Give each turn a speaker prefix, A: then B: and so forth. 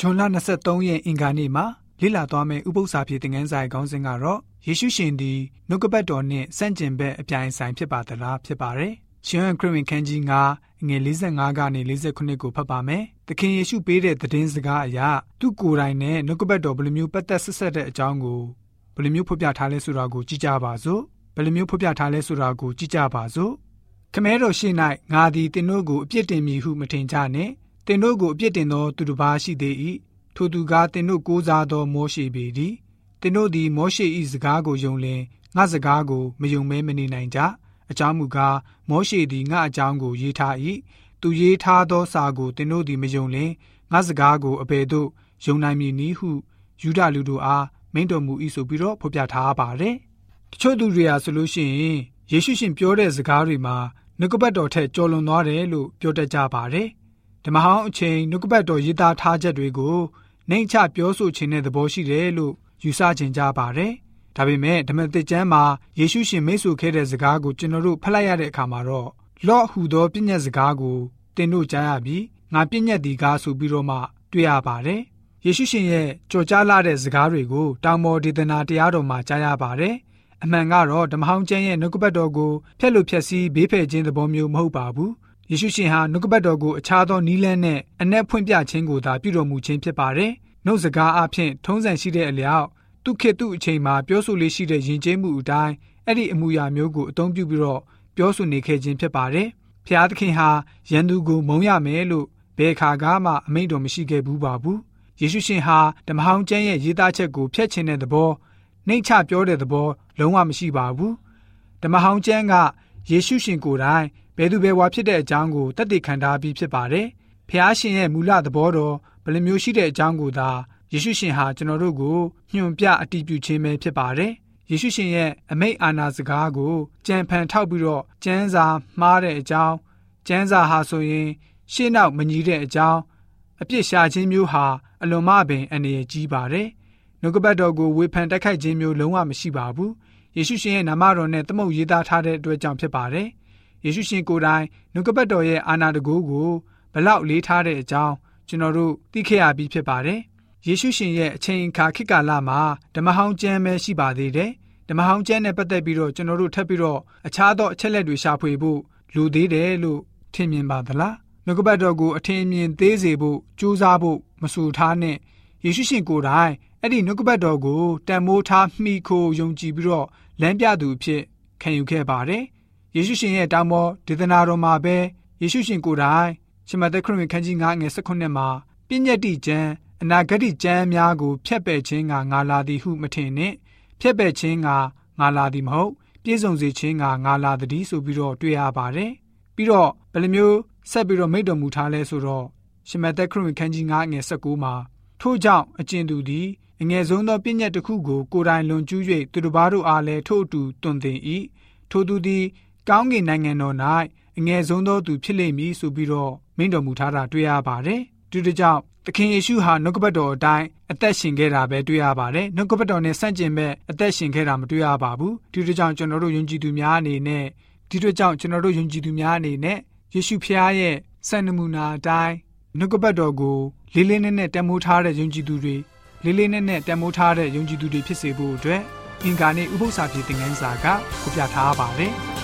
A: ဂျွန်လ23ရက်အင်္ဂါနေ့မှာလေ့လာသွားမယ့်ဥပုသ္စာပြေသင်ခန်းစာခေါင်းစဉ်ကတော့ယေရှုရှင်သည်နှုတ်ကပတ်တော်နှင့်စန့်ကျင်ဘက်အပြိုင်ဆိုင်ဖြစ်ပါသလားဖြစ်ပါတယ်။ရှင်ဟန်ခရစ်ဝင်ခန်းကြီး9ငွေ45ကနေ49ကိုဖတ်ပါမယ်။သခင်ယေရှုပေးတဲ့သတင်းစကားအရသူ့ကိုယ်တိုင်နဲ့နှုတ်ကပတ်တော်ဘယ်လိုမျိုးပတ်သက်ဆက်ဆက်တဲ့အကြောင်းကိုဘယ်လိုမျိုးဖော်ပြထားလဲဆိုတာကိုကြည့်ကြပါစို့။ဘယ်လိုမျိုးဖော်ပြထားလဲဆိုတာကိုကြည့်ကြပါစို့။ခမဲတော်ရှိ၌ငါသည်တင်တို့ကိုအပြစ်တင်မည်ဟုမထင်ကြနှင့်။ တင်တို့ကိုအပြစ်တင်သောသူတစ်ပါးရှိသေး၏ထိုသူကားတင်တို့ကိုးစားသောမောရှေပေသည်တင်တို့သည်မောရှေ၏စကားကိုယုံလင်ငါစကားကိုမယုံမဲမနေနိုင်ကြအကြောင်းမူကားမောရှေသည်ငါအကြောင်းကိုရေးထား၏သူရေးထားသောစာကိုတင်တို့သည်မယုံလင်ငါစကားကိုအဘယ်သို့ယုံနိုင်မည်နည်းဟုယူဒလူတို့အားမိန့်တော်မူ၏ဆိုပြီးတော့ဖော်ပြထားပါတယ်တချို့သူတွေဟာဆိုလို့ရှိရင်ယေရှုရှင်ပြောတဲ့စကားတွေမှာနှုတ်ကပတ်တော်ထက်ကျော်လွန်သွားတယ်လို့ပြောတတ်ကြပါတယ် ဓမ္မဟောင်းအချိန်နှုတ်ကပတ်တော်ရေးသားထားချက်တွေကိုနှိမ့်ချပြောဆိုခြင်းတဲ့သဘောရှိတယ်လို့ယူဆခြင်းကြပါတယ်။ဒါပေမဲ့ဓမ္မသစ်ကျမ်းမှာယေရှုရှင်မိတ်ဆွေခဲ့တဲ့စကားကိုကျွန်တော်တို့ဖတ်လိုက်ရတဲ့အခါမှာတော့လော့ဟူသောပြည့်ညက်စကားကိုတင်တို့ကြားရပြီးငါပြည့်ညက်ဒီကားဆိုပြီးတော့မှတွေ့ရပါတယ်။ယေရှုရှင်ရဲ့ကြော်ကြားလာတဲ့စကားတွေကိုတောင်ပေါ်ဒေသနာတရားတော်မှာကြားရပါတယ်။အမှန်ကတော့ဓမ္မဟောင်းကျမ်းရဲ့နှုတ်ကပတ်တော်ကိုဖျက်လို့ဖျက်ဆီးဘေးဖယ်ခြင်းသဘောမျိုးမဟုတ်ပါဘူး။ ယေရှုရှင်ဟာနှုတ်ကပတ်တော်ကိုအခြားသောနီးလန်းနဲ့အ내ဖွင့်ပြခြင်းကိုသာပြုတော်မူခြင်းဖြစ်ပါတယ်။နှုတ်စကားအဖြစ်ထုံးစံရှိတဲ့အလျောက်သူခေတ်သူအချိန်မှာပြောဆိုလေးရှိတဲ့ယဉ်ကျေးမှုအတိုင်းအဲ့ဒီအမှုရာမျိုးကိုအသုံးပြုပြီးတော့ပြောဆိုနေခဲ့ခြင်းဖြစ်ပါတယ်။ဖျားသခင်ဟာရန်သူကိုမုံရမယ်လို့ဘယ်ခါကမှအမိန့်တော်မရှိခဲ့ဘူးပါဘူး။ယေရှုရှင်ဟာဓမ္မဟောင်းကျမ်းရဲ့ရေးသားချက်ကိုဖျက်ချင်တဲ့သဘောနှိမ့်ချပြောတဲ့သဘောလုံးဝမရှိပါဘူး။ဓမ္မဟောင်းကျမ်းက ယေရှုရှင်ကိုယ်တိုင်ဘယ်သူဘယ်ဝါဖြစ်တဲ့အကြောင်းကိုတသက်ခံထားပြီးဖြစ်ပါတယ်။ဖျားရှင်ရဲ့မူလသဘောတော်ဘယ်လိုမျိုးရှိတဲ့အကြောင်းကိုသာယေရှုရှင်ဟာကျွန်တော်တို့ကိုညွှန်ပြအတည်ပြုခြင်းပဲဖြစ်ပါတယ်။ယေရှုရှင်ရဲ့အမိတ်အာဏာစကားကိုကြံဖန်ထောက်ပြီးတော့ကျမ်းစာမှားတဲ့အကြောင်းကျမ်းစာဟာဆိုရင်ရှေ့နောက်မညီတဲ့အကြောင်းအပြစ်ရှာခြင်းမျိုးဟာအလွန်မှပင်အနေရကြီးပါတယ်။နှုတ်ကပတ်တော်ကိုဝေဖန်တိုက်ခိုက်ခြင်းမျိုးလုံးဝမရှိပါဘူး။ ယေရှုရှင်ရဲ့နာမတော်နဲ့သမုတ်ရေးသားထားတဲ့အတွက်ကြောင့်ဖြစ်ပါတယ်။ယေရှုရှင်ကိုယ်တိုင်နှုတ်ကပတ်တော်ရဲ့အာဏာတကူကိုဘလောက်လေးထားတဲ့အကြောင်းကျွန်တော်တို့သိခဲ့ရပြီးဖြစ်ပါတယ်။ယေရှုရှင်ရဲ့အချိန်အခါခေတ်ကာလမှာဓမ္မဟောင်းကျမ်းပဲရှိပါသေးတယ်။ဓမ္မဟောင်းကျမ်းနဲ့ပတ်သက်ပြီးတော့ကျွန်တော်တို့ထပ်ပြီးတော့အခြားသောအချက်လက်တွေရှာဖွေဖို့လိုသေးတယ်လို့ထင်မြင်ပါသလား။နှုတ်ကပတ်တော်ကိုအထင်အမြင်သေးစေဖို့ကြိုးစားဖို့မဆူထားနဲ့ယေရှုရှင်ကိုယ်တိုင်အဲ့ဒီနှုတ်ကပတ်တော်ကိုတန်မိုးထားမှီခိုယုံကြည်ပြီးတော့ လမ်းပြသူအဖြစ်ခံယူခဲ့ပါတယ်။ယေရှုရှင်ရဲ့တောင်းပေါ်ဒေသနာတော်မှာပဲယေရှုရှင်ကိုယ်တိုင်ရှမသက်ခရစ်ဝင်ခန်းကြီး9ငယ်18မှာပြည့်ညက်တိကျမ်းအနာဂတ်ကျမ်းများကိုဖျက်ပယ်ခြင်းကငါလာသည်ဟုမထင်နှင့်ဖျက်ပယ်ခြင်းကငါလာသည်မဟုတ်ပြည့်စုံစေခြင်းကငါလာသည်ဆိုပြီးတော့တွေ့ရပါတယ်ပြီးတော့ဘယ်လိုမျိုးဆက်ပြီးတော့မိတ်တော်မူထားလဲဆိုတော့ရှမသက်ခရစ်ခန်းကြီး9ငယ်19မှာထို့ကြောင့်အကျဉ်သူသည် အငယ်ဆုံးသောပြည့်ညက်တစ်ခုကိုကိုယ်တိုင်လွန်ကျူး၍သူတို့ဘာတို့အားလည်းထို့အတူတွင်တင်၏ထိုသူသည်ကောင်းကင်နိုင်ငံတော်၌အငယ်ဆုံးသောသူဖြစ်လိမ့်မည်ဆိုပြီးတော့မိန့်တော်မူထားတာတွေ့ရပါတယ်ဒီတကြောင့်သခင်ယေရှုဟာနှုတ်ကပတ်တော်အတိုင်းအသက်ရှင်ခဲ့တာပဲတွေ့ရပါတယ်နှုတ်ကပတ်တော်နဲ့ဆန့်ကျင်ဘက်အသက်ရှင်ခဲ့တာမတွေ့ရပါဘူးဒီတကြောင့်ကျွန်တော်တို့ယုံကြည်သူများအနေနဲ့ဒီတကြောင့်ကျွန်တော်တို့ယုံကြည်သူများအနေနဲ့ယေရှုဖျားရဲ့စံနမူနာအတိုင်းနှုတ်ကပတ်တော်ကိုလေးလေးနက်နက်တန်မိုးထားတဲ့ယုံကြည်သူတွေ လေးလေးနက်နက်တန်မိုးထားတဲ့ယုံကြည်သူတွေဖြစ်စေဖို့အတွက်အင်္ဂါနေ့ဥပုသ္စာပြေသင်ခန်းစာကဖော်ပြထားပါတယ်။